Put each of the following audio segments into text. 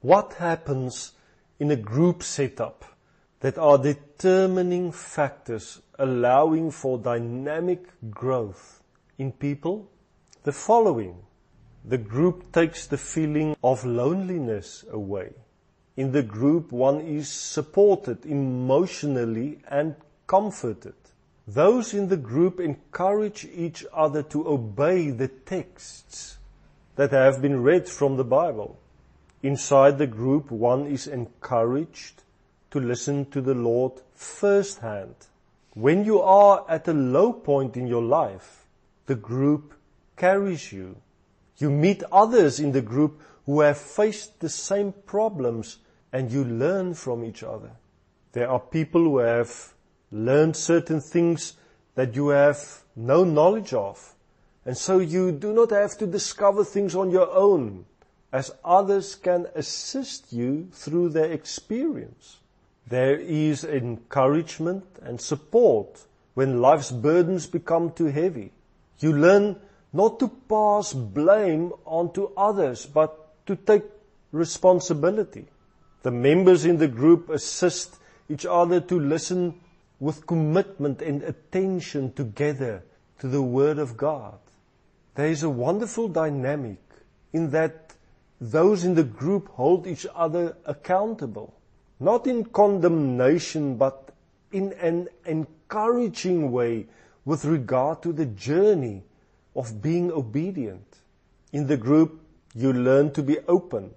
What happens in a group setup that are determining factors allowing for dynamic growth in people? The following. The group takes the feeling of loneliness away. In the group, one is supported emotionally and comforted. Those in the group encourage each other to obey the texts that have been read from the Bible. Inside the group, one is encouraged to listen to the Lord firsthand. When you are at a low point in your life, the group carries you. You meet others in the group who have faced the same problems and you learn from each other. There are people who have learned certain things that you have no knowledge of. And so you do not have to discover things on your own as others can assist you through their experience. There is encouragement and support when life's burdens become too heavy. You learn not to pass blame onto others, but to take responsibility. The members in the group assist each other to listen with commitment and attention together to the Word of God. There is a wonderful dynamic in that those in the group hold each other accountable, not in condemnation, but in an encouraging way with regard to the journey of being obedient. In the group, you learn to be open,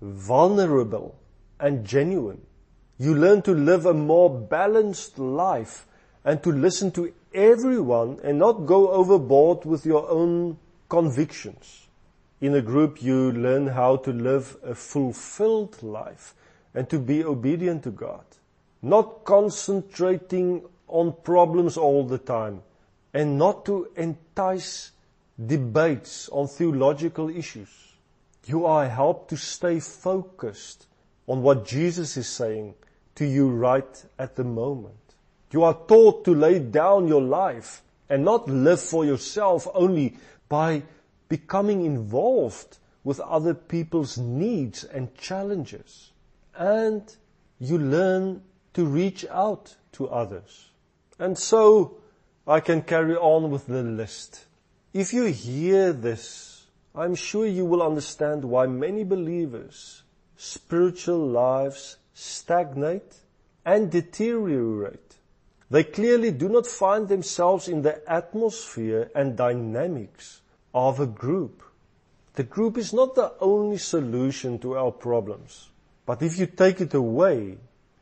vulnerable, and genuine. You learn to live a more balanced life and to listen to everyone and not go overboard with your own convictions. In a group, you learn how to live a fulfilled life and to be obedient to God. Not concentrating on problems all the time and not to entice debates on theological issues. You are helped to stay focused on what Jesus is saying to you right at the moment. You are taught to lay down your life and not live for yourself only by becoming involved with other people's needs and challenges. And you learn to reach out to others. And so I can carry on with the list. If you hear this, I'm sure you will understand why many believers spiritual lives stagnate and deteriorate. They clearly do not find themselves in the atmosphere and dynamics of a group. The group is not the only solution to our problems. But if you take it away,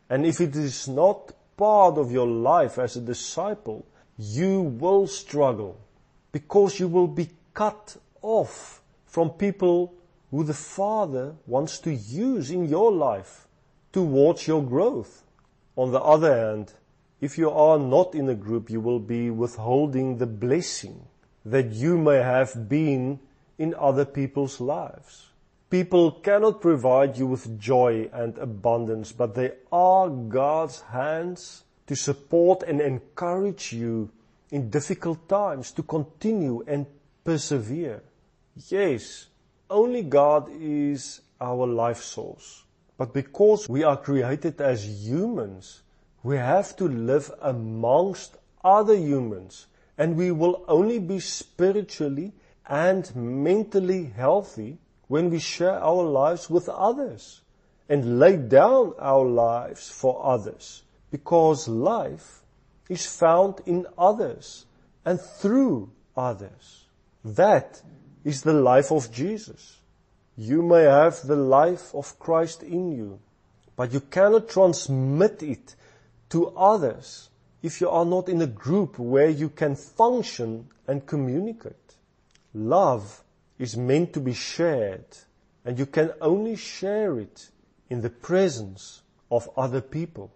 and if it is not part of your life as a disciple, you will struggle because you will be cut off from people who the Father wants to use in your life towards your growth. On the other hand, if you are not in a group, you will be withholding the blessing that you may have been in other people's lives. People cannot provide you with joy and abundance, but they are God's hands to support and encourage you in difficult times to continue and persevere. Yes, only God is our life source. But because we are created as humans, we have to live amongst other humans and we will only be spiritually and mentally healthy when we share our lives with others and lay down our lives for others because life is found in others and through others. That is the life of Jesus. You may have the life of Christ in you, but you cannot transmit it to others if you are not in a group where you can function and communicate. Love is meant to be shared and you can only share it in the presence of other people.